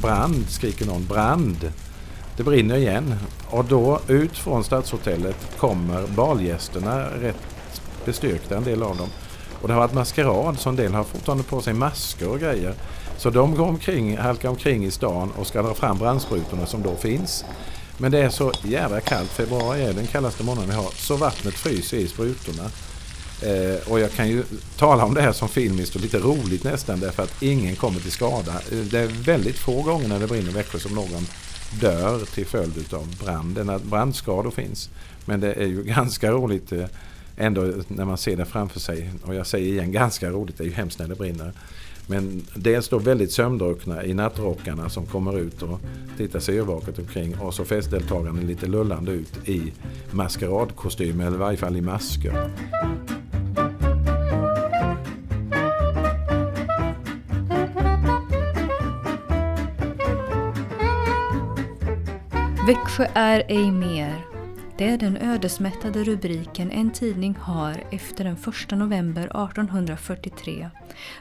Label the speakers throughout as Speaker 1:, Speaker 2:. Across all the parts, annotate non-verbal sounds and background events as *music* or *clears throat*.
Speaker 1: brand, skriker någon. Brand! Det brinner igen. Och då ut från Stadshotellet kommer balgästerna rätt bestyrkta, en del av dem. Och det har varit maskerad så en del har fortfarande på sig masker och grejer. Så de går omkring, halkar omkring i stan och ska dra fram brandsprutorna som då finns. Men det är så jävla kallt, februari är den kallaste månaden vi har, så vattnet fryser i sprutorna. Eh, och jag kan ju tala om det här som filmiskt och lite roligt nästan därför att ingen kommer till skada. Eh, det är väldigt få gånger när det brinner i Växjö som någon dör till följd av brand. Brandskador finns. Men det är ju *laughs* ganska roligt eh, ändå när man ser det framför sig. Och jag säger igen ganska roligt, det är ju hemskt när det brinner. Men dels då väldigt sömndruckna i nattrockarna som kommer ut och tittar sig yrvaket omkring och så festdeltagarna lite lullande ut i maskeradkostym eller i varje fall i masker.
Speaker 2: Växjö är ej mer. Det är den ödesmättade rubriken en tidning har efter den 1 november 1843.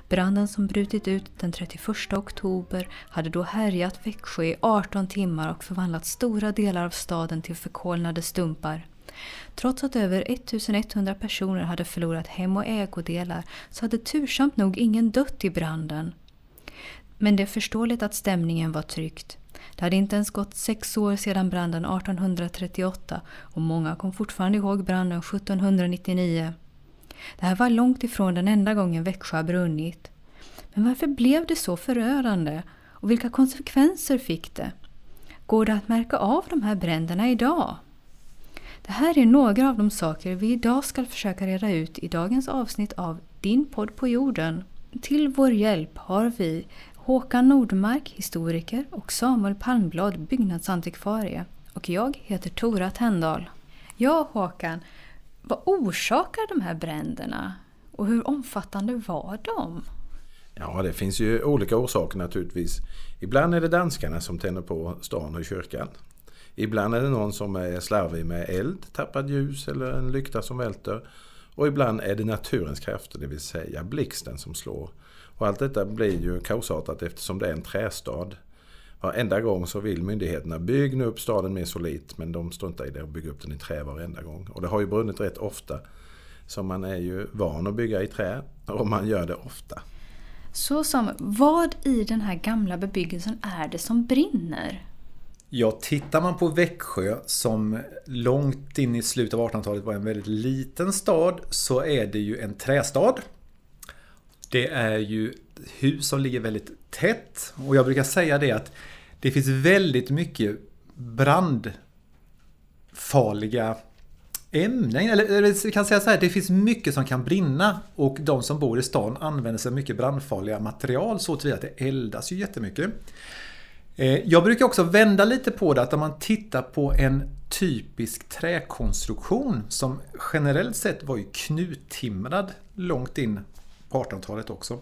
Speaker 2: Branden som brutit ut den 31 oktober hade då härjat Växjö i 18 timmar och förvandlat stora delar av staden till förkolnade stumpar. Trots att över 1100 personer hade förlorat hem och ägodelar så hade tursamt nog ingen dött i branden. Men det är förståeligt att stämningen var tryckt. Det hade inte ens gått sex år sedan branden 1838 och många kom fortfarande ihåg branden 1799. Det här var långt ifrån den enda gången Växjö brunnit. Men varför blev det så förödande? Och vilka konsekvenser fick det? Går det att märka av de här bränderna idag? Det här är några av de saker vi idag ska försöka reda ut i dagens avsnitt av Din podd på jorden. Till vår hjälp har vi Håkan Nordmark, historiker och Samuel Palmblad, byggnadsantikvarie. Och jag heter Tora Tändal. Ja, Håkan, vad orsakar de här bränderna? Och hur omfattande var de?
Speaker 1: Ja, det finns ju olika orsaker naturligtvis. Ibland är det danskarna som tänder på stan och kyrkan. Ibland är det någon som är slarvig med eld, tappad ljus eller en lykta som välter. Och ibland är det naturens krafter, det vill säga blixten som slår. Och allt detta blir ju kaosartat eftersom det är en trästad. Varenda gång så vill myndigheterna bygga upp staden mer solitt men de struntar i det och bygger upp den i trä varenda gång. Och det har ju brunnit rätt ofta. Så man är ju van att bygga i trä och man gör det ofta.
Speaker 2: Så som, vad i den här gamla bebyggelsen är det som brinner?
Speaker 3: Ja, tittar man på Växjö som långt in i slutet av 1800-talet var en väldigt liten stad så är det ju en trästad. Det är ju hus som ligger väldigt tätt och jag brukar säga det att det finns väldigt mycket brandfarliga ämnen. Eller vi kan säga så här, det finns mycket som kan brinna och de som bor i stan använder sig av mycket brandfarliga material så tillvida att det eldas ju jättemycket. Eh, jag brukar också vända lite på det att om man tittar på en typisk träkonstruktion som generellt sett var ju knuttimrad långt in 1800-talet också.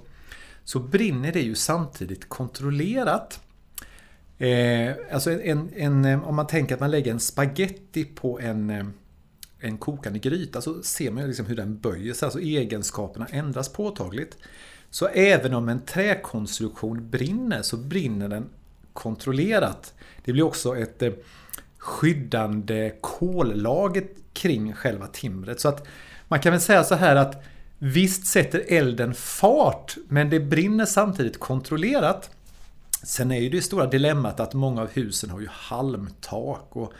Speaker 3: Så brinner det ju samtidigt kontrollerat. Eh, alltså en, en, om man tänker att man lägger en spaghetti på en, en kokande gryta så ser man ju liksom hur den böjer sig. Alltså egenskaperna ändras påtagligt. Så även om en träkonstruktion brinner så brinner den kontrollerat. Det blir också ett skyddande kollager kring själva timret. Så att man kan väl säga så här att Visst sätter elden fart, men det brinner samtidigt kontrollerat. Sen är ju det stora dilemmat att många av husen har ju halmtak och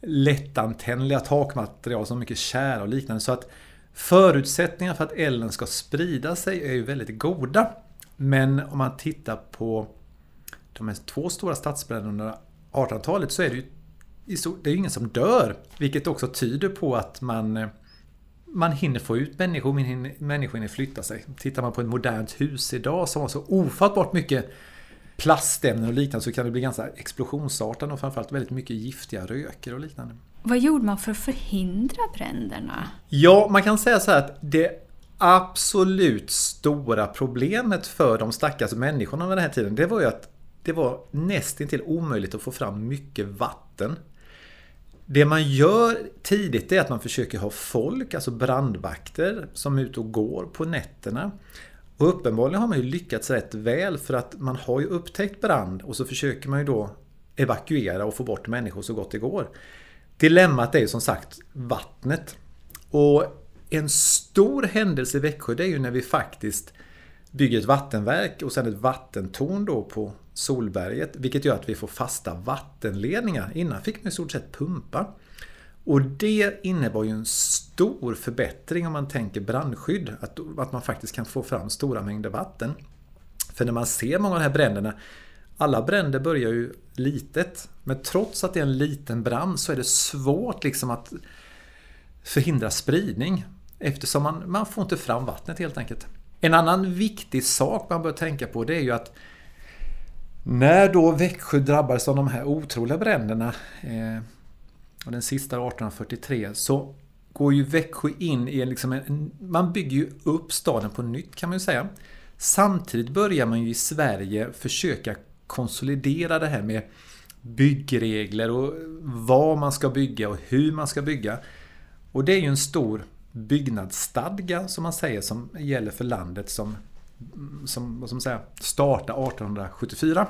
Speaker 3: lättantändliga takmaterial som mycket tjära och liknande. Så att förutsättningarna för att elden ska sprida sig är ju väldigt goda. Men om man tittar på de här två stora stadsbränderna under 1800-talet så är det ju det är ingen som dör. Vilket också tyder på att man eh, man hinner få ut människor, människor hinner flytta sig. Tittar man på ett modernt hus idag som har så ofattbart mycket plastämnen och liknande så kan det bli ganska explosionsartat och framförallt väldigt mycket giftiga röker och liknande.
Speaker 2: Vad gjorde man för att förhindra bränderna?
Speaker 3: Ja, man kan säga så här att det absolut stora problemet för de stackars människorna under den här tiden det var ju att det var nästintill omöjligt att få fram mycket vatten det man gör tidigt är att man försöker ha folk, alltså brandvakter, som är ute och går på nätterna. Och uppenbarligen har man ju lyckats rätt väl för att man har ju upptäckt brand och så försöker man ju då evakuera och få bort människor så gott det går. Dilemmat är ju som sagt vattnet. Och en stor händelse i Växjö det är ju när vi faktiskt bygger ett vattenverk och sen ett vattentorn då på Solberget. Vilket gör att vi får fasta vattenledningar. Innan fick man i stort sett pumpa. Och det innebar ju en stor förbättring om man tänker brandskydd. Att, att man faktiskt kan få fram stora mängder vatten. För när man ser många av de här bränderna alla bränder börjar ju litet. Men trots att det är en liten brand så är det svårt liksom att förhindra spridning. Eftersom man, man får inte fram vattnet helt enkelt. En annan viktig sak man bör tänka på det är ju att när då Växjö drabbades av de här otroliga bränderna eh, och den sista 1843 så går ju Växjö in i en, liksom en, man bygger ju upp staden på nytt kan man ju säga. Samtidigt börjar man ju i Sverige försöka konsolidera det här med byggregler och vad man ska bygga och hur man ska bygga. Och det är ju en stor byggnadsstadga som man säger som gäller för landet som, som, vad ska man säga, starta 1874.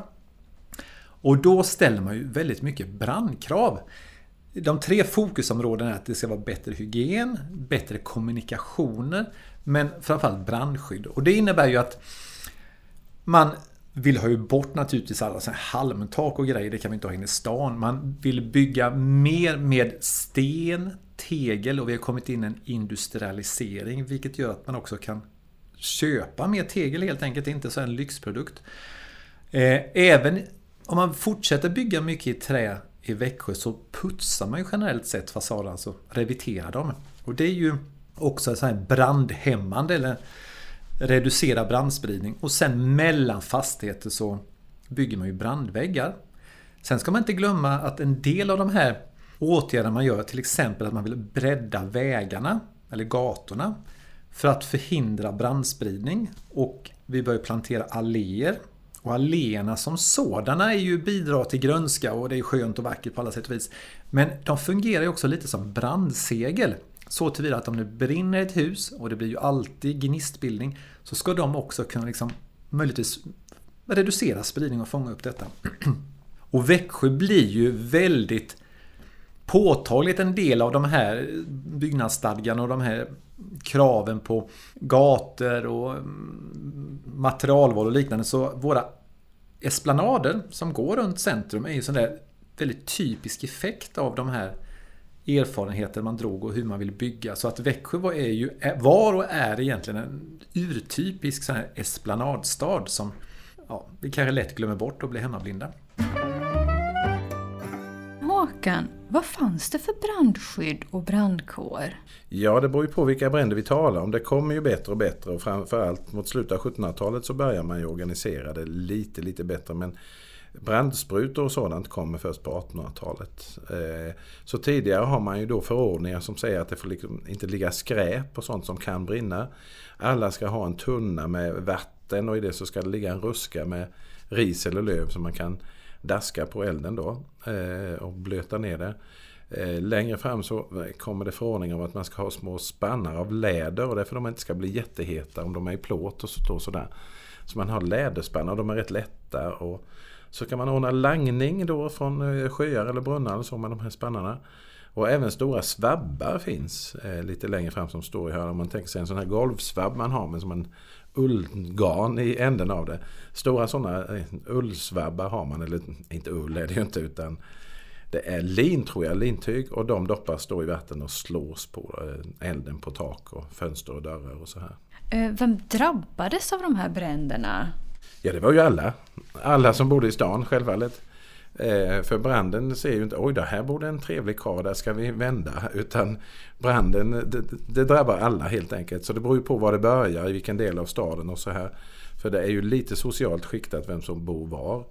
Speaker 3: Och då ställer man ju väldigt mycket brandkrav. De tre fokusområdena är att det ska vara bättre hygien, bättre kommunikationer, men framförallt brandskydd. Och det innebär ju att man vill ha ju bort naturligtvis alla så här halmtak och grejer, det kan vi inte ha inne i stan. Man vill bygga mer med sten, tegel och vi har kommit in i en industrialisering vilket gör att man också kan köpa mer tegel helt enkelt, inte så en lyxprodukt. Eh, även om man fortsätter bygga mycket i trä i Växjö så putsar man ju generellt sett fasaden, alltså reviterar dem. Och det är ju också så här brandhämmande eller reducera brandspridning. Och sen mellan fastigheter så bygger man ju brandväggar. Sen ska man inte glömma att en del av de här åtgärderna man gör, till exempel att man vill bredda vägarna eller gatorna för att förhindra brandspridning. Och vi bör plantera alléer. Och alléerna som sådana är ju bidrar till grönska och det är skönt och vackert på alla sätt och vis. Men de fungerar ju också lite som brandsegel. Så tillvida att om det brinner ett hus och det blir ju alltid gnistbildning så ska de också kunna liksom möjligtvis reducera spridning och fånga upp detta. *clears throat* Och Växjö blir ju väldigt påtagligt en del av de här byggnadsstadgan och de här kraven på gator och mm, materialval och liknande. Så våra esplanader som går runt centrum är ju sån där väldigt typisk effekt av de här erfarenheter man drog och hur man vill bygga. Så att Växjö var, är ju, var och är egentligen en urtypisk sån här esplanadstad som ja, vi kanske lätt glömmer bort och blir hemmablinda.
Speaker 2: Håkan, vad fanns det för brandskydd och brandkår?
Speaker 1: Ja, det beror ju på vilka bränder vi talar om. Det kommer ju bättre och bättre och framförallt mot slutet av 1700-talet så börjar man ju organisera det lite, lite bättre. Men Brandsprutor och sådant kommer först på 1800-talet. Eh, så tidigare har man ju då förordningar som säger att det får liksom inte ligga skräp och sånt som kan brinna. Alla ska ha en tunna med vatten och i det så ska det ligga en ruska med ris eller löv som man kan daska på elden då eh, och blöta ner det. Eh, längre fram så kommer det förordningar om att man ska ha små spannar av läder och det är för att de inte ska bli jätteheta om de är i plåt och sådär. Så man har läderspannar, de är rätt lätta och så kan man ordna langning då från eh, sjöar eller brunnar så med de här spannarna. Och även stora svabbar finns eh, lite längre fram som står i hörnan. Om man tänker sig en sån här golvsvabb man har men som man ullgarn i änden av det. Stora sådana eh, ullsvabbar har man, eller inte ull är det ju inte utan det är lin tror jag, lintyg och de doppas då i vatten och slås på eh, elden på tak och fönster och dörrar och så här.
Speaker 2: Eh, vem drabbades av de här bränderna?
Speaker 1: Ja, det var ju alla. Alla som bodde i stan självfallet. Eh, för branden ser ju inte, oj då, här borde en trevlig karl, där ska vi vända. Utan branden, det, det, drabbar alla helt enkelt. Så det beror ju på var det börjar, i vilken del av staden och så här. För det är ju lite socialt skiktat vem som bor var.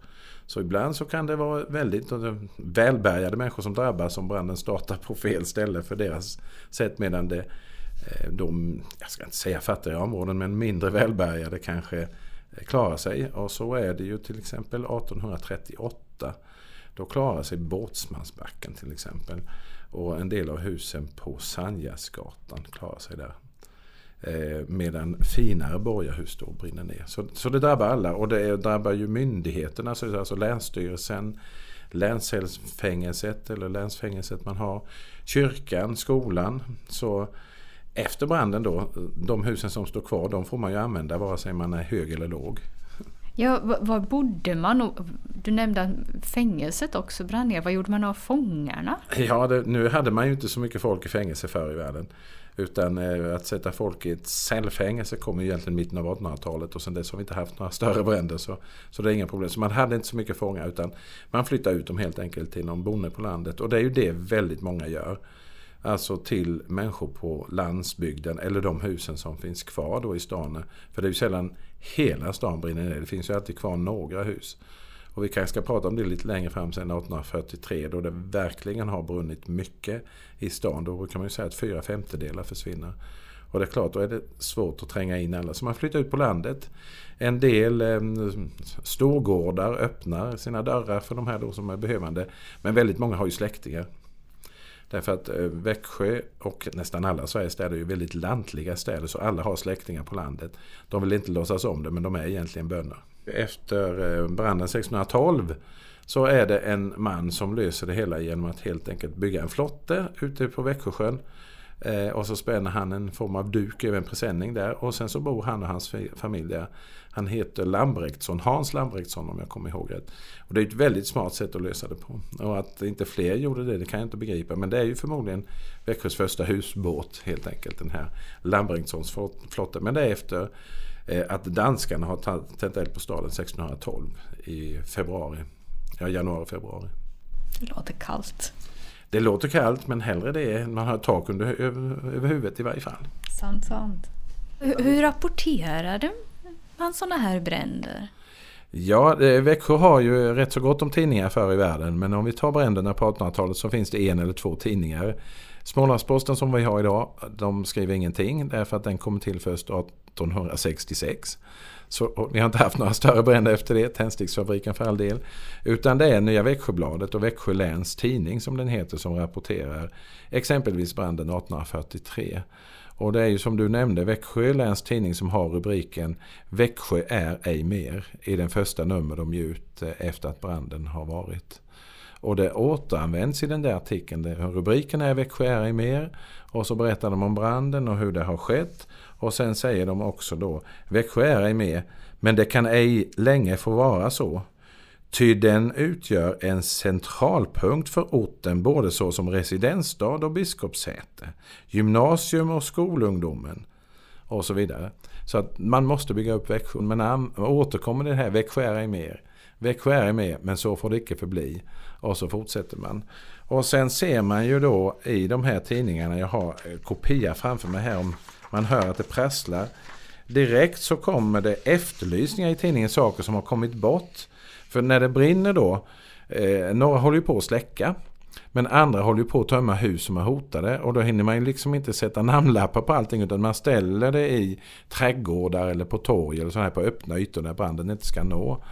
Speaker 1: Så ibland så kan det vara väldigt välbärgade människor som drabbas om branden startar på fel ställe för deras sätt. Medan det, eh, de, jag ska inte säga fattiga områden, men mindre välbärgade kanske klarar sig. Och så är det ju till exempel 1838. Då klarar sig Båtsmansbacken till exempel. Och en del av husen på Sanjasgatan klarar sig där. Eh, medan finare borgarhus då brinner ner. Så, så det drabbar alla och det drabbar ju myndigheterna, alltså Länsstyrelsen, länsfängelset eller länsfängelset man har, kyrkan, skolan. Så efter branden då, de husen som står kvar, de får man ju använda vare sig man är hög eller låg.
Speaker 2: Ja, var bodde man? Du nämnde att fängelset också brann ner. Vad gjorde man av fångarna?
Speaker 1: Ja, det, nu hade man ju inte så mycket folk i fängelse förr i världen. Utan eh, att sätta folk i ett cellfängelse kom ju egentligen mitten av 1800-talet och sen dess har vi inte haft några större bränder. Så, så det är inga problem. Så man hade inte så mycket fångar utan man flyttade ut dem helt enkelt till någon bonde på landet. Och det är ju det väldigt många gör. Alltså till människor på landsbygden eller de husen som finns kvar då i stan. För det är ju sällan hela stan brinner ner. Det finns ju alltid kvar några hus. Och vi kanske ska prata om det lite längre fram sen 1843 då det verkligen har brunnit mycket i stan. Då kan man ju säga att fyra femtedelar försvinner. Och det är klart, då är det svårt att tränga in alla. Så man flyttar ut på landet. En del eh, storgårdar öppnar sina dörrar för de här då som är behövande. Men väldigt många har ju släktingar. Därför att eh, Växjö och nästan alla Sveriges städer är ju väldigt lantliga städer så alla har släktingar på landet. De vill inte låtsas om det men de är egentligen bönder. Efter eh, branden 1612 så är det en man som löser det hela genom att helt enkelt bygga en flotte ute på Växjösjön. Eh, och så spänner han en form av duk över en presenning där och sen så bor han och hans familj där. Han heter Lambrektsson, Hans Lambrektsson om jag kommer ihåg rätt. Och det är ett väldigt smart sätt att lösa det på. Och att inte fler gjorde det, det kan jag inte begripa. Men det är ju förmodligen Växjös första husbåt helt enkelt, den här Lambrektssons flotte. Men det är efter eh, att danskarna har tänt eld på staden 1612 i februari. Ja, januari, februari.
Speaker 2: Det låter kallt.
Speaker 1: Det låter kallt men hellre det man har tak under, över, över huvudet i varje fall.
Speaker 2: Sant, sant. Hur, hur rapporterade man sådana här bränder?
Speaker 1: Ja, eh, Växjö har ju rätt så gott om tidningar förr i världen. Men om vi tar bränderna på 1800-talet så finns det en eller två tidningar. Smålandsposten som vi har idag, de skriver ingenting därför att den kom till först 1866. Så vi har inte haft några större bränder efter det, Tändsticksfabriken för all del. Utan det är Nya Växjöbladet och Växjö läns tidning som den heter som rapporterar exempelvis branden 1843. Och det är ju som du nämnde Växjö läns tidning som har rubriken Växjö är ej mer i den första nummer de ger ut eh, efter att branden har varit. Och det återanvänds i den där artikeln. Rubriken är Växjö är ej mer och så berättar de om branden och hur det har skett. Och sen säger de också då Växjö är ej mer men det kan ej länge få vara så. Ty den utgör en centralpunkt för orten både så som residensstad och biskopssäte, gymnasium och skolungdomen och så vidare. Så att man måste bygga upp Växjö. Men man återkommer det här, Växjö är mer. Växjö är mer, men så får det icke förbli. Och så fortsätter man. Och sen ser man ju då i de här tidningarna, jag har eh, kopia framför mig här om man hör att det prasslar. Direkt så kommer det efterlysningar i tidningen, saker som har kommit bort. För när det brinner då, eh, några håller ju på att släcka. Men andra håller ju på att tömma hus som är hotade och då hinner man ju liksom inte sätta namnlappar på allting utan man ställer det i trädgårdar eller på torg eller så här på öppna ytor där branden inte ska nå.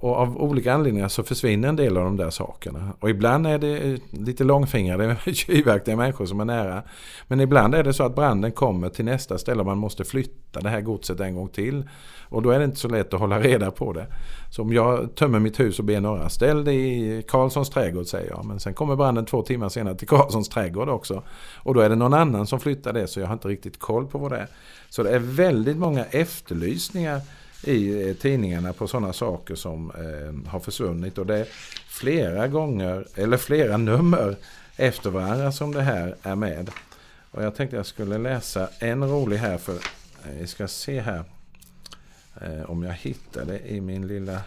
Speaker 1: Och av olika anledningar så försvinner en del av de där sakerna. Och ibland är det eh, lite långfingrade *laughs* tjuvaktiga människor som är nära. Men ibland är det så att branden kommer till nästa ställe och man måste flytta det här godset en gång till. Och då är det inte så lätt att hålla reda på det. Så om jag tömmer mitt hus och ber några ställ det i Karlssons trädgård säger jag. Men sen kommer branden två timmar senare till Karlssons trädgård också. Och då är det någon annan som flyttar det så jag har inte riktigt koll på vad det är. Så det är väldigt många efterlysningar i eh, tidningarna på sådana saker som eh, har försvunnit. Och det är flera gånger, eller flera nummer efter varandra som det här är med. Och jag tänkte jag skulle läsa en rolig här för eh, vi ska se här eh, om jag hittar det i min lilla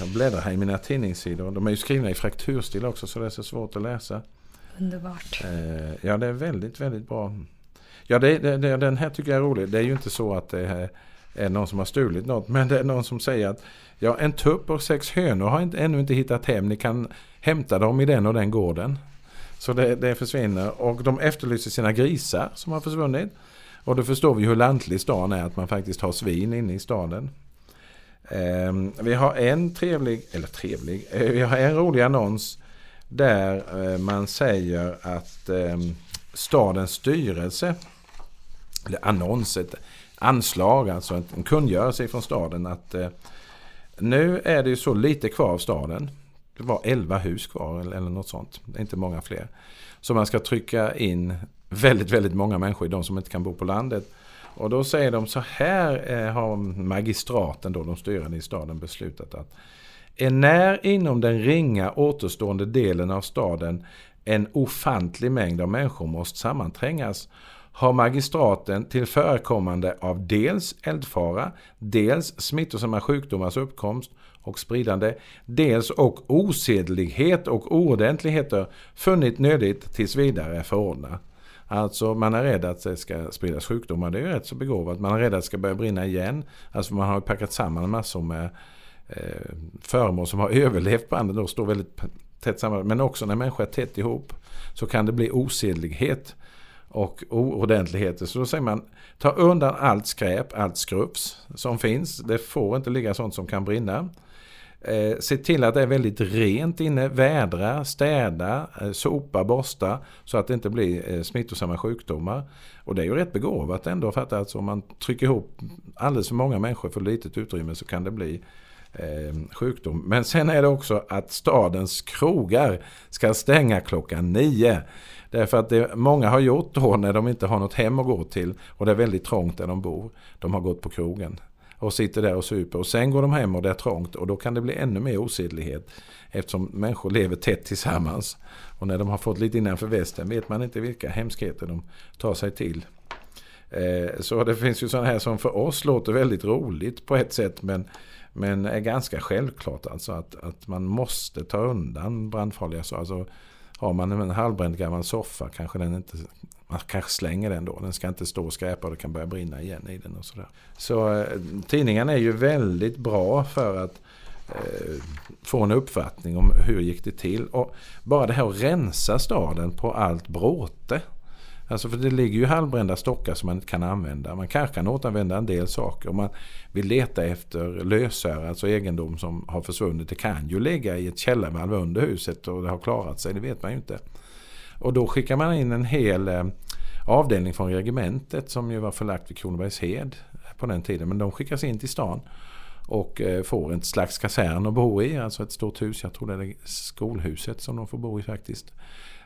Speaker 1: jag bläddrar här i mina tidningssidor. De är ju skrivna i frakturstil också så det är så svårt att läsa.
Speaker 2: Underbart.
Speaker 1: Eh, ja det är väldigt, väldigt bra. Ja det, det, den här tycker jag är rolig. Det är ju inte så att det är är någon som har stulit något. Men det är någon som säger att ja, en tupp och sex hönor har inte, ännu inte hittat hem. Ni kan hämta dem i den och den gården. Så det, det försvinner. Och de efterlyser sina grisar som har försvunnit. Och då förstår vi hur lantlig stan är, att man faktiskt har svin inne i staden. Um, vi har en trevlig, eller trevlig, uh, vi har en rolig annons där uh, man säger att um, stadens styrelse eller annonset, anslag, alltså en kungörelse från staden att eh, nu är det ju så lite kvar av staden. Det var 11 hus kvar eller, något sånt. Inte många fler. Så man ska trycka in väldigt, väldigt många människor, de som inte kan bo på landet. Och då säger de så här eh, har magistraten, då, de styrande i staden, beslutat att när inom den ringa återstående delen av staden en ofantlig mängd av människor måste sammanträngas har magistraten till förekommande av dels eldfara, dels smittosamma sjukdomars uppkomst och spridande, dels och osedlighet och oordentligheter funnit nödigt tills vidare förordna. Alltså man är rädd att det ska spridas sjukdomar, det är ju rätt så begåvat. Man är rädd att det ska börja brinna igen. Alltså man har packat samman massor med eh, föremål som har *laughs* överlevt branden och står väldigt tätt samman. Men också när människor är tätt ihop så kan det bli osedlighet och oordentligheter. Så då säger man, ta undan allt skräp, allt skrufs som finns. Det får inte ligga sånt som kan brinna. Eh, se till att det är väldigt rent inne, vädra, städa, eh, sopa, borsta så att det inte blir eh, smittosamma sjukdomar. Och det är ju rätt begåvat ändå för att alltså, om man trycker ihop alldeles för många människor för litet utrymme så kan det bli eh, sjukdom. Men sen är det också att stadens krogar ska stänga klockan nio. Därför att det många har gjort då när de inte har något hem att gå till och det är väldigt trångt där de bor. De har gått på krogen och sitter där och super. Och sen går de hem och det är trångt och då kan det bli ännu mer osedlighet. Eftersom människor lever tätt tillsammans. Och när de har fått lite innanför västen vet man inte vilka hemskheter de tar sig till. Eh, så det finns ju sådana här som för oss låter väldigt roligt på ett sätt men, men är ganska självklart alltså att, att man måste ta undan brandfarliga saker. Alltså, har man en halvbränd gammal soffa kanske den inte man kanske slänger den då. Den ska inte stå och skräpa och det kan börja brinna igen i den. och sådär. Så eh, är ju väldigt bra för att eh, få en uppfattning om hur gick det till. Och bara det här att rensa staden på allt bråte. Alltså för det ligger ju halvbrända stockar som man inte kan använda. Man kanske kan återanvända en del saker. Om man vill leta efter lösöre, alltså egendom som har försvunnit. Det kan ju ligga i ett källarvalv under huset och det har klarat sig, det vet man ju inte. Och då skickar man in en hel eh, avdelning från regementet som ju var förlagt vid Kronobergshed på den tiden. Men de skickas in till stan och eh, får ett slags kasern att bo i. Alltså ett stort hus. Jag tror det är skolhuset som de får bo i faktiskt.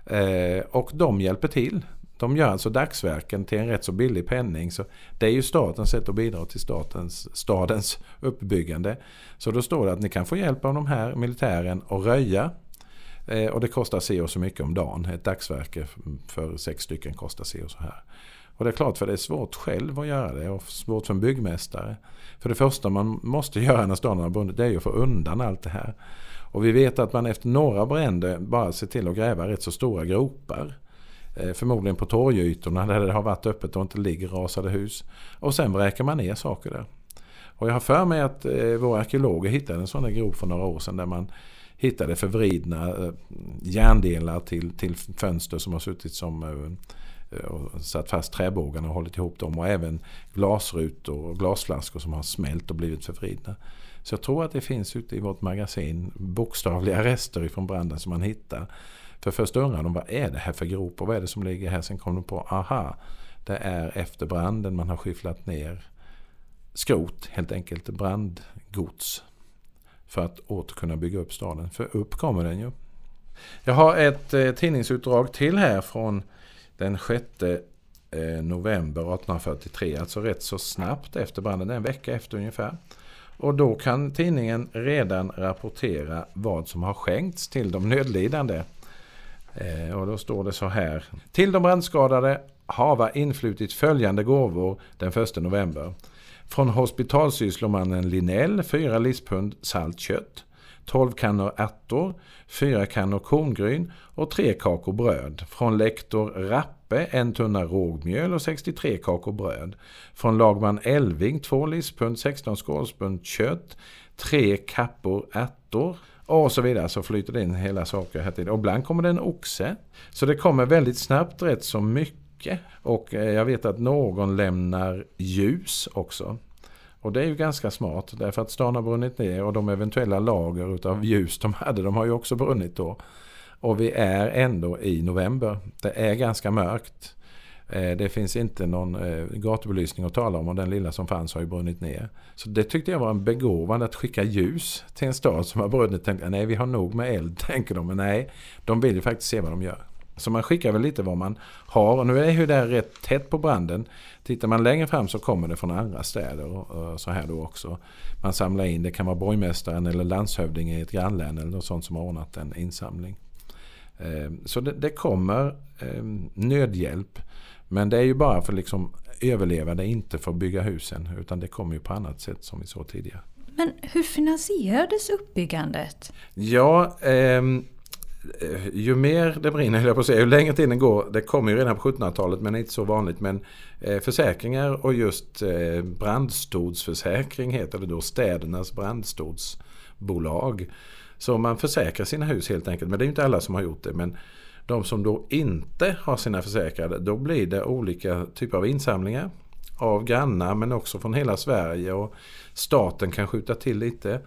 Speaker 1: Eh, och de hjälper till. De gör alltså dagsverken till en rätt så billig penning. Så det är ju statens sätt att bidra till statens, stadens uppbyggande. Så då står det att ni kan få hjälp av de här militären att röja Eh, och det kostar si och så mycket om dagen. Ett dagsverke för sex stycken kostar si och så här. Och det är klart för det är svårt själv att göra det och svårt för en byggmästare. För det första man måste *laughs* göra när staden har brunnit det är ju att få undan allt det här. Och vi vet att man efter några bränder bara ser till att gräva rätt så stora gropar. Eh, förmodligen på torgytorna där det har varit öppet och inte ligger rasade hus. Och sen vräker man ner saker där. Och jag har för mig att eh, våra arkeologer hittade en sån där grop för några år sedan där man hittade förvridna eh, järndelar till, till fönster som har suttit som och satt fast träbågarna och hållit ihop dem. Och även glasrutor och glasflaskor som har smält och blivit förvridna. Så jag tror att det finns ute i vårt magasin bokstavliga *laughs* rester ifrån branden som man hittar. För först undrade de vad är det här för grop och vad är det som ligger här. Sen kom de på, aha, det är efter branden man har skyfflat ner skrot, helt enkelt brandgods för att åter kunna bygga upp staden. För upp kommer den ju. Jag har ett eh, tidningsutdrag till här från den 6 eh, november 1843. Alltså rätt så snabbt efter branden, en vecka efter ungefär. Och då kan tidningen redan rapportera vad som har skänkts till de nödlidande. Eh, och då står det så här. Till de brandskadade hava influtit följande gåvor den 1 november. Från hospitalsysslomannen Linell 4 lispund salt kött, 12 kannor ärtor, 4 kannor korngryn och 3 kakor bröd. Från lektor Rappe en tunna rågmjöl och 63 kakor bröd. Från lagman Elving 2 lispund 16 skålspund kött, 3 kappor ärtor och så vidare så flyter det in hela saker här till. Och ibland kommer det en oxe. Så det kommer väldigt snabbt rätt så mycket. Och eh, jag vet att någon lämnar ljus också. Och det är ju ganska smart därför att stan har brunnit ner och de eventuella lager utav ljus de hade de har ju också brunnit då. Och vi är ändå i november. Det är ganska mörkt. Eh, det finns inte någon eh, gatubelysning att tala om och den lilla som fanns har ju brunnit ner. Så det tyckte jag var en begåvande att skicka ljus till en stad som har brunnit. Tänkte, nej, vi har nog med eld, *laughs* tänker de. Men nej, de vill ju faktiskt se vad de gör. Så man skickar väl lite vad man har. Och nu är ju det här rätt tätt på branden. Tittar man längre fram så kommer det från andra städer och så här då också. Man samlar in, det kan vara borgmästaren eller landshövdingen i ett grannlän eller något sånt som har ordnat en insamling. Eh, så det, det kommer nödhjälp. Men det är ju bara för att liksom överleva, det är inte för att bygga husen. Utan det kommer ju på annat sätt som vi såg tidigare.
Speaker 2: Men hur finansierades uppbyggandet?
Speaker 1: Ja, eh, ju mer det brinner, jag på att säga, ju längre tiden går, det kommer ju redan på 1700-talet men inte så vanligt, men eh, försäkringar och just eh, brandstodsförsäkring heter det då, städernas brandstodsbolag. Så man försäkrar sina hus helt enkelt, men det är inte alla som har gjort det. Men de som då inte har sina försäkrade, då blir det olika typer av insamlingar av grannar men också från hela Sverige och staten kan skjuta till lite.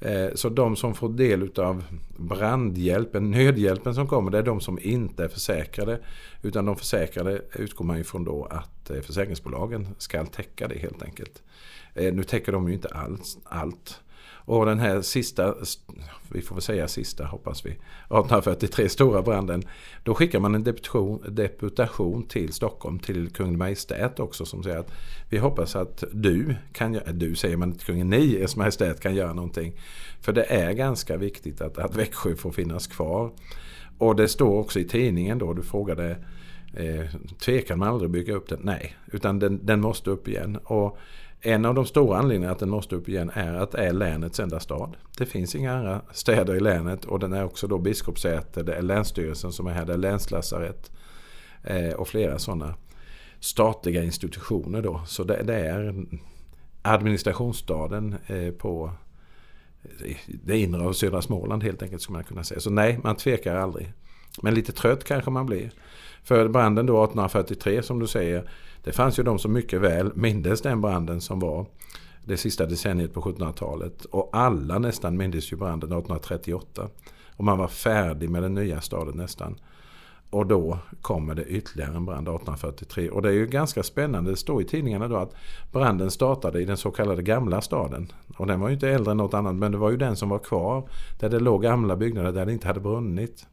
Speaker 1: Eh, så de som får del av brandhjälpen, nödhjälpen som kommer, det är de som inte är försäkrade. Utan de försäkrade utgår man ifrån då att eh, försäkringsbolagen ska täcka det helt enkelt. Eh, nu täcker de ju inte allt. allt. Och den här sista, vi får väl säga sista hoppas vi, 1843 stora branden. Då skickar man en deputation, deputation till Stockholm, till kung Majestät också som säger att vi hoppas att du kan göra, äh, du säger man inte, kungen, ni Ers Majestät kan göra någonting. För det är ganska viktigt att, att Växjö får finnas kvar. Och det står också i tidningen då, du frågade Eh, tvekar man aldrig bygga upp den? Nej, utan den, den måste upp igen. Och en av de stora anledningarna att den måste upp igen är att det är länets enda stad. Det finns inga andra städer i länet och den är också då biskopssäte, det är länsstyrelsen som är här, det är länslasarett eh, och flera sådana statliga institutioner då. Så det, det är administrationsstaden eh, på eh, det inre av södra Småland helt enkelt skulle man kunna säga. Så nej, man tvekar aldrig. Men lite trött kanske man blir. För branden då 1843 som du säger det fanns ju de som mycket väl mindes den branden som var det sista decenniet på 1700-talet. Och alla nästan mindes ju branden 1838. Och man var färdig med den nya staden nästan. Och då kommer det ytterligare en brand 1843. Och det är ju ganska spännande, det står i tidningarna då att branden startade i den så kallade gamla staden. Och den var ju inte äldre än något annat men det var ju den som var kvar. Där det låg gamla byggnader där det inte hade brunnit.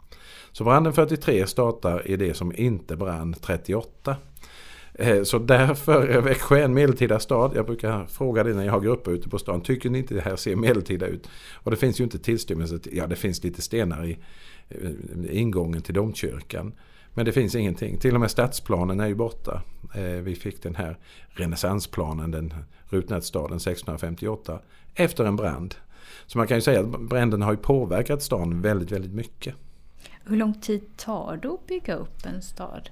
Speaker 1: Så branden 43 startar i det som inte brann 38. Eh, så därför är Växjö en medeltida stad. Jag brukar fråga det när jag har grupper ute på stan. Tycker ni inte det här ser medeltida ut? Och det finns ju inte tillstymmelse till, ja det finns lite stenar i eh, ingången till domkyrkan. Men det finns ingenting. Till och med stadsplanen är ju borta. Eh, vi fick den här renässansplanen, den rutnätsstaden 1658, efter en brand. Så man kan ju säga att branden har ju påverkat stan väldigt, väldigt mycket.
Speaker 2: Hur lång tid tar det att bygga upp en stad?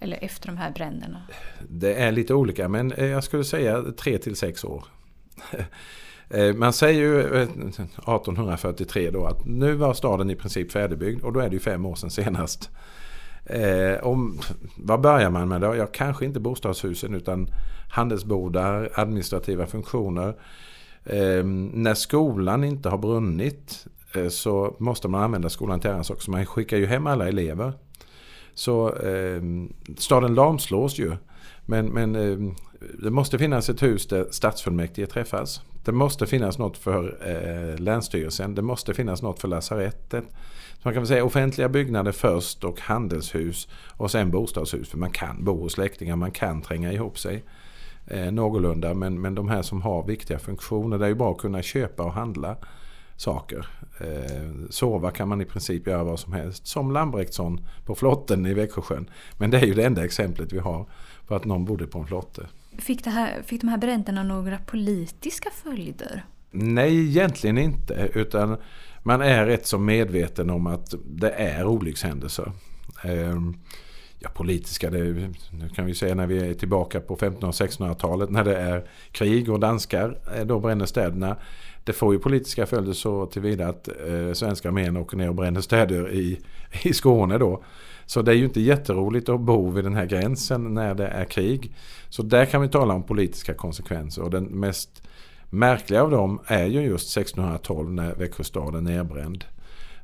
Speaker 2: Eller efter de här bränderna?
Speaker 1: Det är lite olika men eh, jag skulle säga tre till sex år. *laughs* Eh, man säger ju eh, 1843 då att nu var staden i princip färdigbyggd och då är det ju fem år sedan senast. om, vad börjar man med då? Ja, kanske inte bostadshusen utan handelsbodar, administrativa funktioner. när skolan inte har brunnit Eh, så måste man använda skolan till en sak. Så Man skickar ju hem alla elever så eh, staden lamslås ju. Men, men eh, det måste finnas ett hus där stadsfullmäktige träffas. Det måste finnas något för eh, Länsstyrelsen. Det måste finnas något för lasarettet. Så man kan väl säga offentliga byggnader först och handelshus och sen bostadshus. För man kan bo hos släktingar, man kan tränga ihop sig eh, någorlunda. Men, men de här som har viktiga funktioner, det är ju bra att kunna köpa och handla saker. Eh, sova kan man i princip göra vad som helst. Som Lambrektsson på flotten i Växjösjön. Men det är ju det enda exemplet vi har på att någon bodde på en flotte.
Speaker 2: Fick, det här, fick de här bränderna några politiska följder?
Speaker 1: Nej, egentligen inte. Utan man är rätt så medveten om att det är olyckshändelser. Eh, ja, politiska, det, nu kan vi säga när vi är tillbaka på 1500 och 1600-talet när det är krig och danskar eh, då bränner städerna. Det får ju politiska följder så tillvida att eh, svenska armén åker ner och bränner städer i, i Skåne då. Så det är ju inte jätteroligt att bo vid den här gränsen när det är krig. Så där kan vi tala om politiska konsekvenser och den mest märkliga av dem är ju just 1612 när Växjö stad är nedbränd.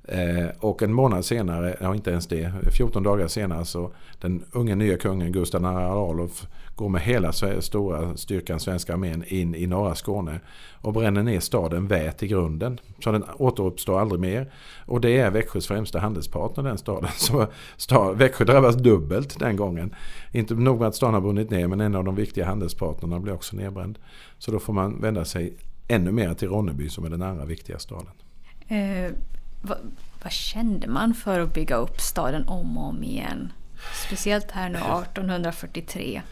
Speaker 1: Eh, och en månad senare, ja inte ens det, 14 dagar senare så den unge nya kungen Gustav II Adolf går med hela stora styrkan svenska armén in i norra Skåne och bränner ner staden Vät i grunden. Så den återuppstår aldrig mer. Och det är Växjös främsta handelspartner den staden. *laughs* Så stad, Växjö drabbas dubbelt den gången. Inte nog med att staden har brunnit ner men en av de viktiga handelspartnerna blir också nedbränd. Så då får man vända sig ännu mer till Ronneby som är den andra viktiga staden.
Speaker 2: Eh, vad, vad kände man för att bygga upp staden om och om igen? Speciellt här nu 1843.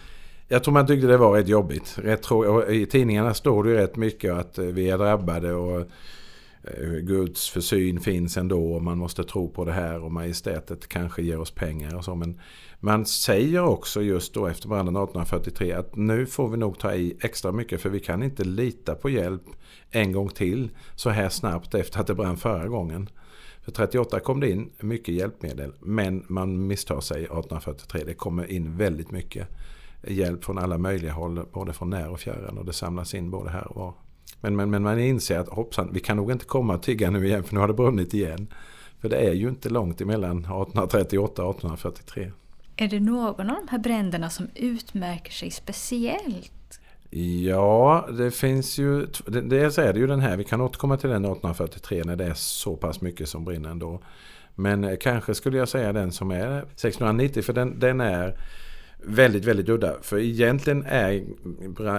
Speaker 1: Jag tror man tyckte det var rätt jobbigt. Rätt I tidningarna står det ju rätt mycket att eh, vi är drabbade och eh, Guds försyn finns ändå och man måste tro på det här och majestätet kanske ger oss pengar och så. Men man säger också just då efter branden 1843 att nu får vi nog ta i extra mycket för vi kan inte lita på hjälp en gång till så här snabbt efter att det brann förra gången. För 38 kom det in mycket hjälpmedel men man misstar sig 1843. Det kommer in väldigt mycket hjälp från alla möjliga håll, både från när och fjärran och det samlas in både här och var. Men, men, men man inser att hoppsan, vi kan nog inte komma och tigga nu igen för nu har det brunnit igen. För det är ju inte långt emellan 1838 och 1843.
Speaker 2: Är det någon av de här bränderna som utmärker sig speciellt?
Speaker 1: Ja, det finns ju... Dels är det ju den här, vi kan återkomma till den 1843 när det är så pass mycket som brinner ändå. Men eh, kanske skulle jag säga den som är 1690 för den, den är väldigt, väldigt udda. För egentligen är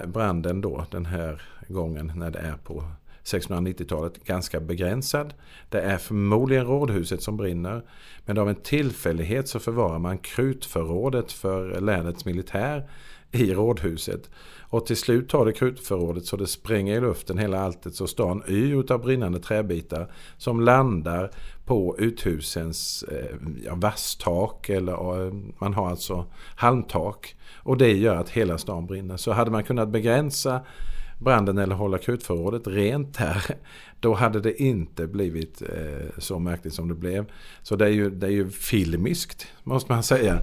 Speaker 1: branden då den här gången när det är på 1690-talet ganska begränsad. Det är förmodligen rådhuset som brinner. Men av en tillfällighet så förvarar man krutförrådet för länets militär i rådhuset. Och till slut tar det krutförrådet så det spränger i luften hela alltet så stan yr av brinnande träbitar som landar på uthusens eh, ja, vasstak eller eh, man har alltså halmtak. Och det gör att hela stan brinner. Så hade man kunnat begränsa branden eller hålla krutförrådet rent här *laughs* då hade det inte blivit eh, så märkligt som det blev. Så det är ju, det är ju filmiskt måste man säga.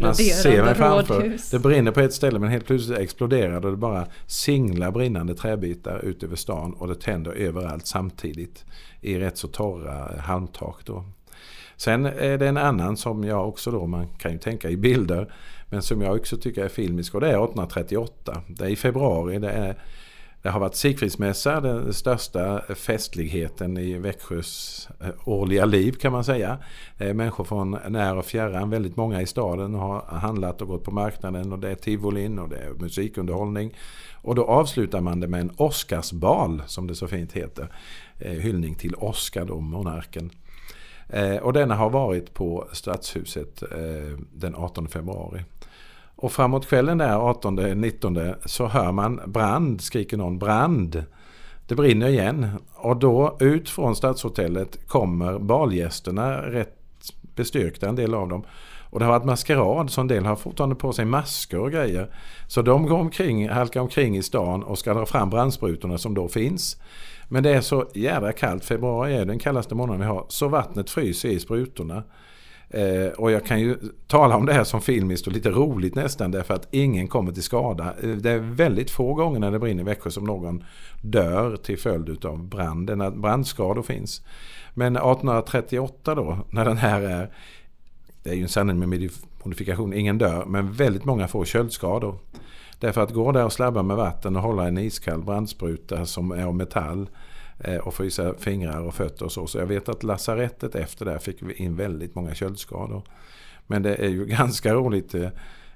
Speaker 1: Man ser mig framför. Det brinner på ett ställe men helt plötsligt exploderar och det bara singlar brinnande träbitar ut över stan och det tänder överallt samtidigt i rätt så torra halmtak. Då. Sen är det en annan som jag också då, man kan ju tänka i bilder, men som jag också tycker är filmisk och det är 1838. Det är i februari, det är det har varit Sigfridsmässa, den största festligheten i Växjös eh, årliga liv kan man säga. Eh, människor från när och fjärran, väldigt många i staden har handlat och gått på marknaden och det är tivolin och det är musikunderhållning. Och då avslutar man det med en Oscarsbal som det så fint heter. Eh, hyllning till Oscar då, monarken. Och denna har varit på Stadshuset den 18 februari. Och framåt kvällen där 18-19 så hör man brand, skriker någon brand. Det brinner igen och då ut från Stadshotellet kommer balgästerna rätt bestyrkta en del av dem. Och det har varit maskerad så en del har fortfarande på sig masker och grejer. Så de går omkring, halkar omkring i stan och ska dra fram brandsprutorna som då finns. Men det är så jädra kallt, februari är den kallaste månaden vi har, så vattnet fryser i sprutorna. Eh, och jag kan ju tala om det här som filmiskt och lite roligt nästan därför att ingen kommer till skada. Eh, det är väldigt få gånger när det brinner i Växjö som någon dör till följd av branden. Brandskador finns. Men 1838 då, när den här är, det är ju en sanning med modifikation, ingen dör, men väldigt många får köldskador. Därför att gå där och slabba med vatten och hålla en iskall brandspruta som är av metall Eh, och frysa fingrar och fötter och så. Så jag vet att lasarettet efter det fick vi in väldigt många köldskador. Men det är ju *laughs* ganska roligt eh,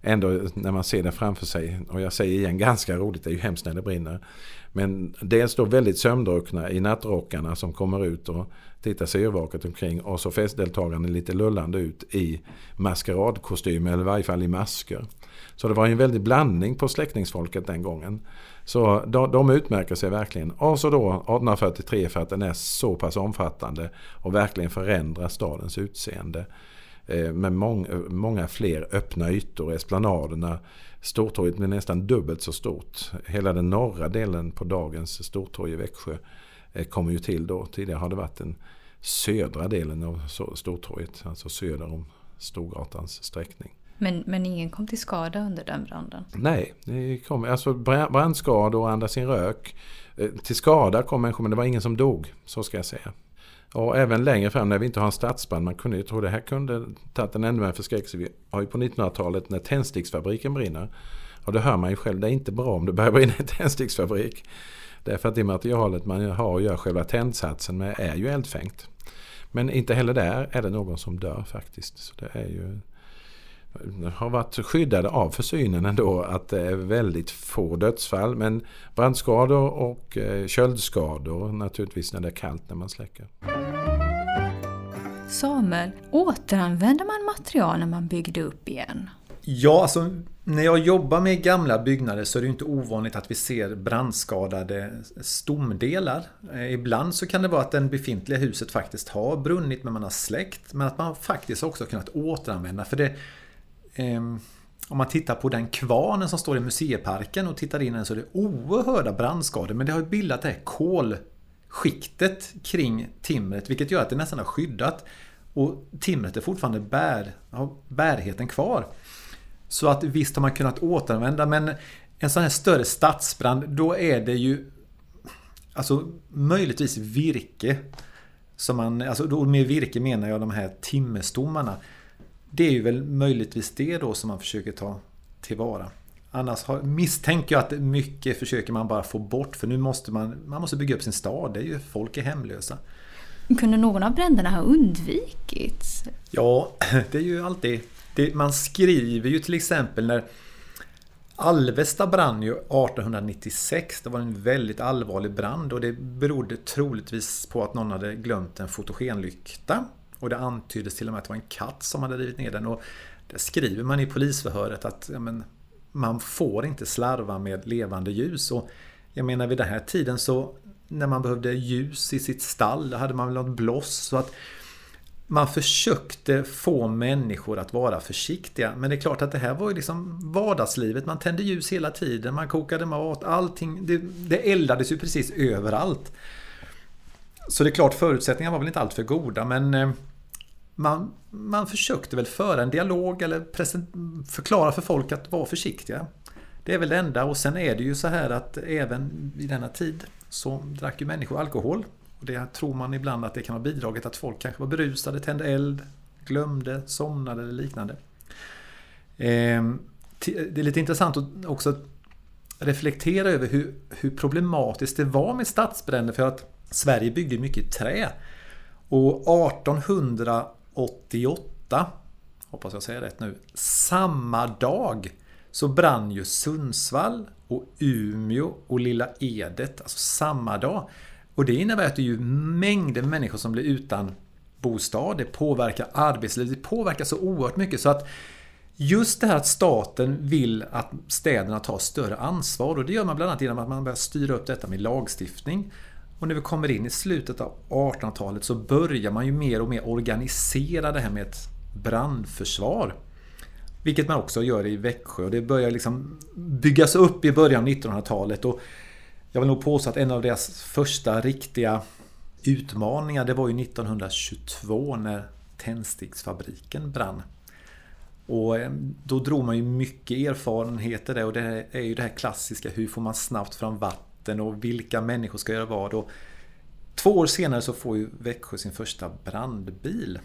Speaker 1: ändå när man ser det framför sig. Och jag säger igen ganska roligt, det är ju hemskt när det brinner. Men dels då väldigt sömndruckna i nattrockarna som kommer ut och tittar sig yrvaket omkring. Och så festdeltagarna lite lullande ut i maskeradkostymer. eller i varje fall i masker. Så det var en väldig blandning på släckningsfolket den gången. Så de, de utmärker sig verkligen. Och så då 1843 för att den är så pass omfattande och verkligen förändrar stadens utseende. Eh, med mång, många fler öppna ytor, esplanaderna. Stortorget blir nästan dubbelt så stort. Hela den norra delen på dagens Stortorg i Växjö eh, kommer ju till då. Tidigare har det varit den södra delen av Stortorget, alltså söder om Storgatans sträckning.
Speaker 2: Men, men ingen kom till skada under den branden?
Speaker 1: Nej, det kom, alltså brandskador och andas in rök. Eh, till skada kom människor men det var ingen som dog, så ska jag säga. Och även längre fram när vi inte har en stadsbrand, man kunde ju tro det här kunde tagit en ännu mer förskräckelse. Vi har ju på 1900-talet när tändsticksfabriken brinner. Och det hör man ju själv, det är inte bra om det börjar brinna en tändsticksfabrik. Därför att det materialet man har och gör själva tändsatsen med är ju eldfängt. Men inte heller där är det någon som dör faktiskt. Så det är ju har varit skyddade av försynen ändå att det är väldigt få dödsfall. Men brandskador och eh, köldskador naturligtvis när det är kallt när man släcker.
Speaker 2: Samuel, återanvänder man material när man byggde upp igen?
Speaker 3: Ja, alltså när jag jobbar med gamla byggnader så är det inte ovanligt att vi ser brandskadade stomdelar. Eh, ibland så kan det vara att det befintliga huset faktiskt har brunnit men man har släckt. Men att man faktiskt också kunnat återanvända. För det, Ehm, om man tittar på den kvarnen som står i museiparken och tittar in den så är det oerhörda brandskador. Men det har bildat det här kolskiktet kring timret vilket gör att det nästan har skyddat. Och timret är fortfarande bär, har bärheten kvar. Så att visst har man kunnat återanvända men en sån här större stadsbrand då är det ju Alltså möjligtvis virke. Som man, alltså då med virke menar jag de här timmerstommarna. Det är ju väl möjligtvis det då som man försöker ta tillvara. Annars har, misstänker jag att mycket försöker man bara få bort för nu måste man, man måste bygga upp sin stad. Det är ju, folk är hemlösa.
Speaker 2: Kunde någon av bränderna ha undvikits?
Speaker 3: Ja, *clears throat* det är ju alltid det, man skriver ju till exempel när Alvesta brann ju 1896. Det var en väldigt allvarlig brand och det berodde troligtvis på att någon hade glömt en fotogenlykta. Och det antyddes till och med att det var en katt som hade rivit ner den. Och det skriver man i polisförhöret att ja, men, man får inte slarva med levande ljus. Och jag menar vid den här tiden så när man behövde ljus i sitt stall, då hade man väl något bloss. Så att man försökte få människor att vara försiktiga. Men det är klart att det här var ju liksom vardagslivet. Man tände ljus hela tiden, man kokade mat, allting. Det, det eldades ju precis överallt. Så det är klart, förutsättningarna var väl inte alltför goda men eh, man, man försökte väl föra en dialog eller förklara för folk att vara försiktiga. Det är väl det enda och sen är det ju så här att även i denna tid så drack ju människor alkohol. Och det tror man ibland att det kan ha bidragit att folk kanske var berusade, tände eld, glömde, somnade eller liknande. Ehm, det är lite intressant att också reflektera över hur, hur problematiskt det var med stadsbränder för att Sverige byggde mycket trä. Och 1800 88, hoppas jag säger rätt nu, samma dag så brann ju Sundsvall och Umeå och Lilla Edet, alltså samma dag. Och det innebär att det är ju mängder människor som blir utan bostad. Det påverkar arbetslivet. Det påverkar så oerhört mycket så att Just det här att staten vill att städerna tar större ansvar och det gör man bland annat genom att man börjar styra upp detta med lagstiftning. Och när vi kommer in i slutet av 1800-talet så börjar man ju mer och mer organisera det här med ett brandförsvar. Vilket man också gör i Växjö och det börjar liksom byggas upp i början av 1900-talet. Och jag vill nog påstå att en av deras första riktiga utmaningar det var ju 1922 när tändsticksfabriken brann. Och eh, då drog man ju mycket erfarenheter där och det är ju det här klassiska hur får man snabbt fram vatten och vilka människor ska göra vad. Och två år senare så får ju Växjö sin första brandbil.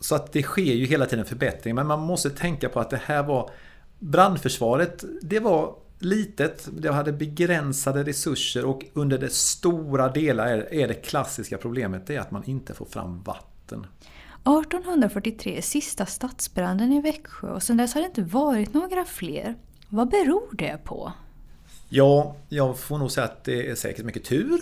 Speaker 3: Så att det sker ju hela tiden förbättring men man måste tänka på att det här var Brandförsvaret, det var litet, det hade begränsade resurser och under det stora delar är det klassiska problemet det är att man inte får fram vatten.
Speaker 2: 1843 är sista stadsbranden i Växjö och sedan dess har det inte varit några fler. Vad beror det på?
Speaker 3: Ja, jag får nog säga att det är säkert mycket tur.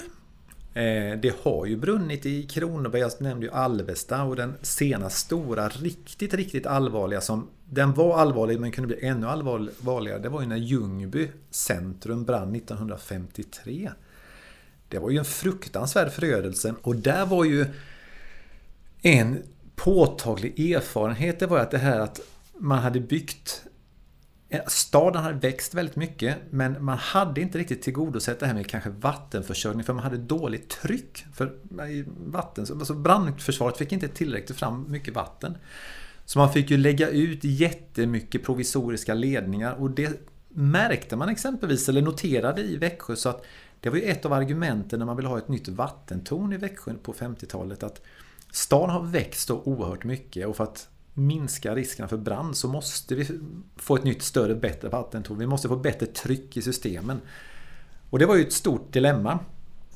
Speaker 3: Eh, det har ju brunnit i Kronoberg, jag nämnde ju Alvesta och den senaste stora, riktigt, riktigt allvarliga som den var allvarlig men kunde bli ännu allvarligare. Det var ju när Ljungby centrum brann 1953. Det var ju en fruktansvärd förödelse och där var ju en påtaglig erfarenhet det var att det här att man hade byggt Eh, staden hade växt väldigt mycket men man hade inte riktigt tillgodosett det här med kanske vattenförsörjning för man hade dåligt tryck för eh, vatten. Alltså brandförsvaret fick inte tillräckligt fram mycket vatten. Så man fick ju lägga ut jättemycket provisoriska ledningar och det märkte man exempelvis, eller noterade i Växjö så att Det var ju ett av argumenten när man ville ha ett nytt vattentorn i Växjö på 50-talet att stan har växt så oerhört mycket och för att minska riskerna för brand så måste vi få ett nytt större bättre vattentorn. Vi måste få bättre tryck i systemen. Och det var ju ett stort dilemma.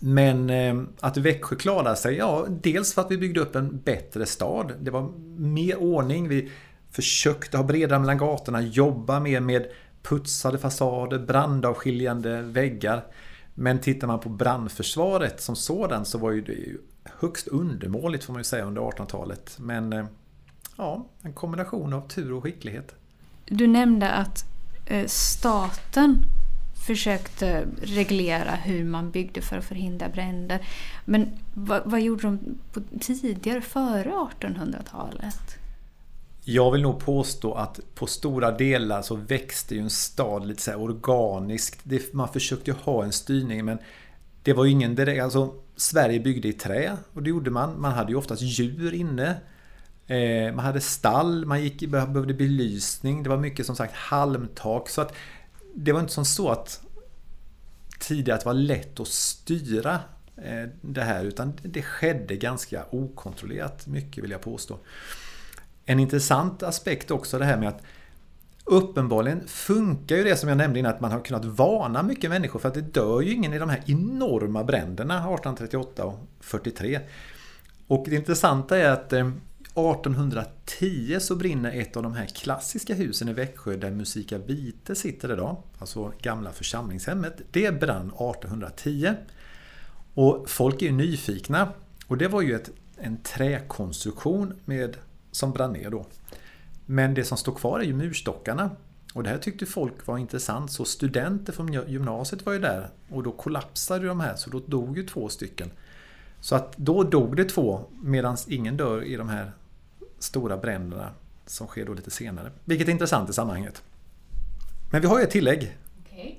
Speaker 3: Men eh, att Växjö klarade sig, ja dels för att vi byggde upp en bättre stad. Det var mer ordning. Vi försökte ha bredare mellan gatorna, jobba mer med putsade fasader, brandavskiljande väggar. Men tittar man på brandförsvaret som sådant så var ju det högst undermåligt får man ju säga under 1800-talet. Men eh, ja, en kombination av tur och skicklighet.
Speaker 2: Du nämnde att eh, staten försökte reglera hur man byggde för att förhindra bränder. Men vad, vad gjorde de tidigare, före 1800-talet?
Speaker 3: Jag vill nog påstå att på stora delar så växte ju en stad lite så organiskt. Det, man försökte ha en styrning men det var ju ingen direkt, alltså Sverige byggde i trä och det gjorde man. Man hade ju oftast djur inne. Eh, man hade stall, man gick, behövde belysning. Det var mycket som sagt halmtak. Så att det var inte som så att tidigare att det var lätt att styra eh, det här utan det skedde ganska okontrollerat mycket vill jag påstå. En intressant aspekt också det här med att Uppenbarligen funkar ju det som jag nämnde innan att man har kunnat varna mycket människor för att det dör ju ingen i de här enorma bränderna 1838 och 43. Och det intressanta är att eh, 1810 så brinner ett av de här klassiska husen i Växjö där Musika Vite sitter idag, alltså gamla församlingshemmet. Det brann 1810. Och folk är ju nyfikna. Och det var ju ett, en träkonstruktion med, som brann ner då. Men det som står kvar är ju murstockarna. Och det här tyckte folk var intressant så studenter från gymnasiet var ju där och då kollapsade de här så då dog ju två stycken. Så att då dog det två medan ingen dör i de här stora bränderna som sker då lite senare. Vilket är intressant i sammanhanget. Men vi har ju ett tillägg. Okay.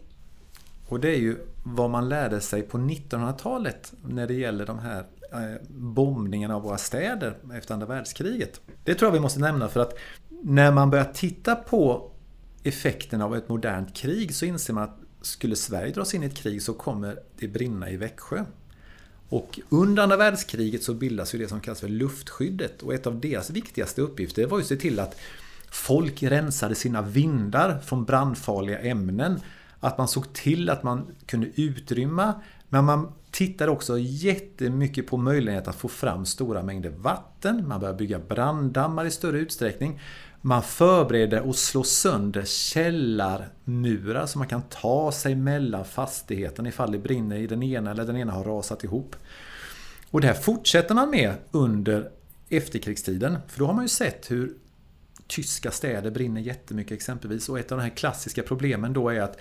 Speaker 3: Och det är ju vad man lärde sig på 1900-talet när det gäller de här eh, bombningarna av våra städer efter andra världskriget. Det tror jag vi måste nämna för att när man börjar titta på effekten av ett modernt krig så inser man att skulle Sverige dras in i ett krig så kommer det brinna i Växjö. Och under andra världskriget så bildas ju det som kallas för luftskyddet och ett av deras viktigaste uppgifter var ju att se till att folk rensade sina vindar från brandfarliga ämnen. Att man såg till att man kunde utrymma men man tittade också jättemycket på möjligheten att få fram stora mängder vatten. Man började bygga branddammar i större utsträckning. Man förbereder och slår sönder källarmurar så man kan ta sig mellan fastigheten ifall det brinner i den ena eller den ena har rasat ihop. Och det här fortsätter man med under efterkrigstiden. För då har man ju sett hur tyska städer brinner jättemycket exempelvis. Och ett av de här klassiska problemen då är att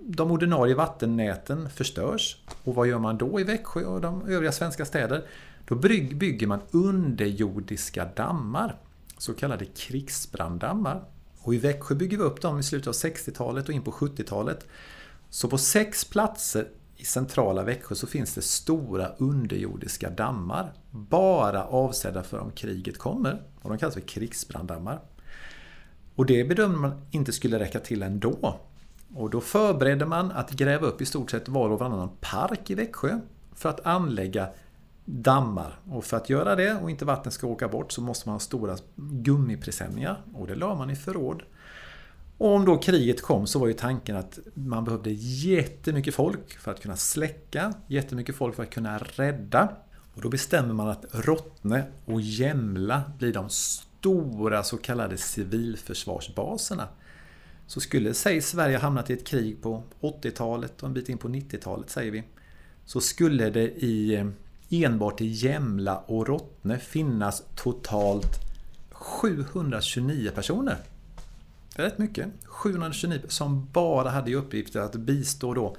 Speaker 3: de ordinarie vattennäten förstörs. Och vad gör man då i Växjö och de övriga svenska städer? Då bygger man underjordiska dammar så kallade krigsbranddammar. Och i Växjö bygger vi upp dem i slutet av 60-talet och in på 70-talet. Så på sex platser i centrala Växjö så finns det stora underjordiska dammar. Bara avsedda för om kriget kommer. Och de kallas för krigsbranddammar. Och det bedömde man inte skulle räcka till ändå. Och då förberedde man att gräva upp i stort sett var och varannan park i Växjö för att anlägga dammar. Och för att göra det och inte vattnet ska åka bort så måste man ha stora gummipresenningar och det la man i förråd. Och om då kriget kom så var ju tanken att man behövde jättemycket folk för att kunna släcka, jättemycket folk för att kunna rädda. Och då bestämmer man att Rottne och Jämla blir de stora så kallade civilförsvarsbaserna. Så skulle, säg Sverige hamnat i ett krig på 80-talet och en bit in på 90-talet säger vi. Så skulle det i eh, enbart i Jämla och Rottne finnas totalt 729 personer. Det är rätt mycket. 729 som bara hade i uppgift att bistå då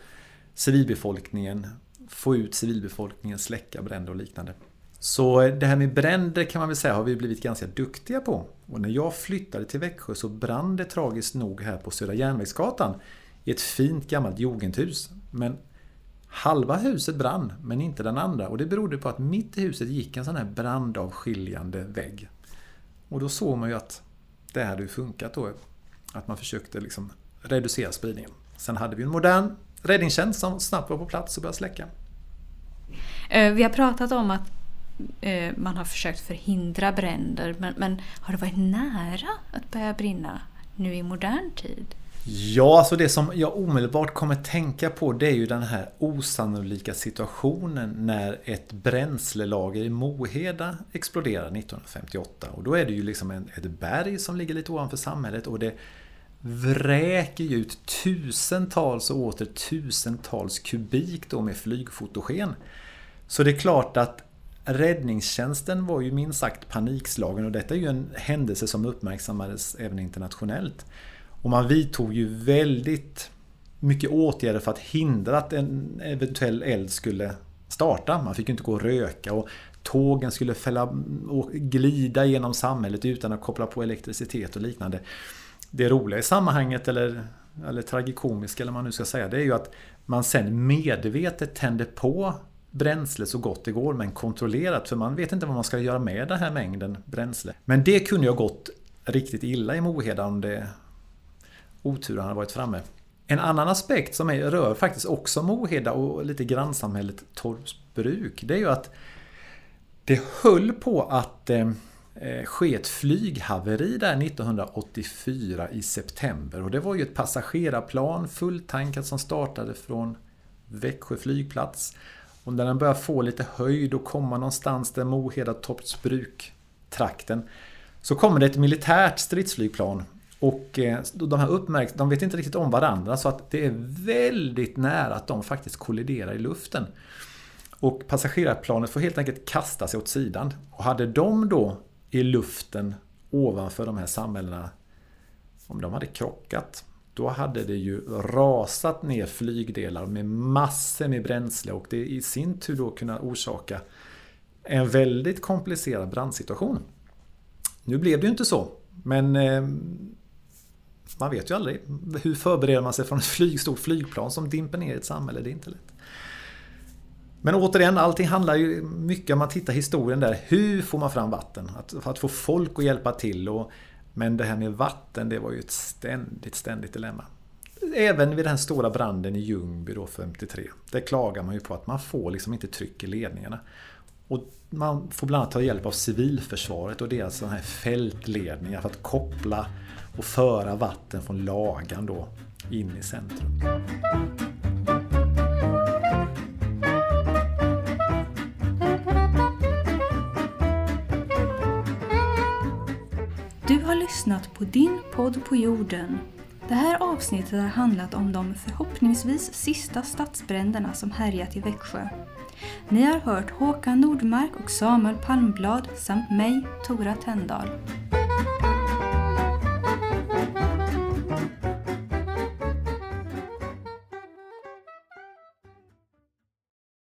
Speaker 3: civilbefolkningen, få ut civilbefolkningen, släcka bränder och liknande. Så det här med bränder kan man väl säga har vi blivit ganska duktiga på. Och när jag flyttade till Växjö så brann det tragiskt nog här på Södra Järnvägsgatan i ett fint gammalt jugendhus. Men Halva huset brann, men inte den andra. Och det berodde på att mitt i huset gick en sån här brandavskiljande vägg. Och då såg man ju att det hade funkat då. Att man försökte liksom reducera spridningen. Sen hade vi en modern räddningstjänst som snabbt var på plats och började släcka.
Speaker 2: Eh, vi har pratat om att eh, man har försökt förhindra bränder men, men har det varit nära att börja brinna nu i modern tid?
Speaker 3: Ja, alltså det som jag omedelbart kommer tänka på det är ju den här osannolika situationen när ett bränslelager i Moheda exploderar 1958. Och då är det ju liksom en, ett berg som ligger lite ovanför samhället och det vräker ju ut tusentals och åter tusentals kubik då med flygfotogen. Så det är klart att räddningstjänsten var ju minst sagt panikslagen och detta är ju en händelse som uppmärksammades även internationellt. Och man vidtog ju väldigt mycket åtgärder för att hindra att en eventuell eld skulle starta. Man fick ju inte gå och röka och tågen skulle fälla och glida genom samhället utan att koppla på elektricitet och liknande. Det roliga i sammanhanget, eller, eller tragikomiska eller vad man nu ska säga, det är ju att man sen medvetet tände på bränsle så gott det går men kontrollerat för man vet inte vad man ska göra med den här mängden bränsle. Men det kunde ju ha gått riktigt illa i Moheda om det oturen har varit framme. En annan aspekt som är, rör faktiskt också Moheda och lite grannsamhället Torpsbruk det är ju att det höll på att eh, eh ske ett flyghaveri där 1984 i september och det var ju ett passagerarplan fulltankat som startade från Växjö flygplats och när den börjar få lite höjd och komma någonstans där Moheda Torpsbruk trakten så kommer det ett militärt stridsflygplan och eh, de här uppmärks de vet inte riktigt om varandra så att det är väldigt nära att de faktiskt kolliderar i luften. Och passagerarplanet får helt enkelt kasta sig åt sidan. Och hade de då i luften ovanför de här samhällena, om de hade krockat, då hade det ju rasat ner flygdelar med massor med bränsle och det i sin tur då kunnat orsaka en väldigt komplicerad brandsituation. Nu blev det ju inte så, men eh, man vet ju aldrig. Hur förbereder man sig från ett flyg, stort flygplan som dimper ner i ett samhälle? Det är inte lätt. Men återigen, allting handlar ju mycket om man tittar historien där. Hur får man fram vatten? Att, att få folk att hjälpa till. Och, men det här med vatten, det var ju ett ständigt, ständigt dilemma. Även vid den stora branden i Ljungby då 53. Där klagar man ju på att man får liksom inte tryck i ledningarna. Och man får bland annat ta hjälp av civilförsvaret och deras sådana här fältledningar för att koppla och föra vatten från Lagan då in i centrum.
Speaker 2: Du har lyssnat på din podd på jorden. Det här avsnittet har handlat om de förhoppningsvis sista stadsbränderna som härjat i Växjö. Ni har hört Håkan Nordmark och Samuel Palmblad samt mig, Tora Tendahl.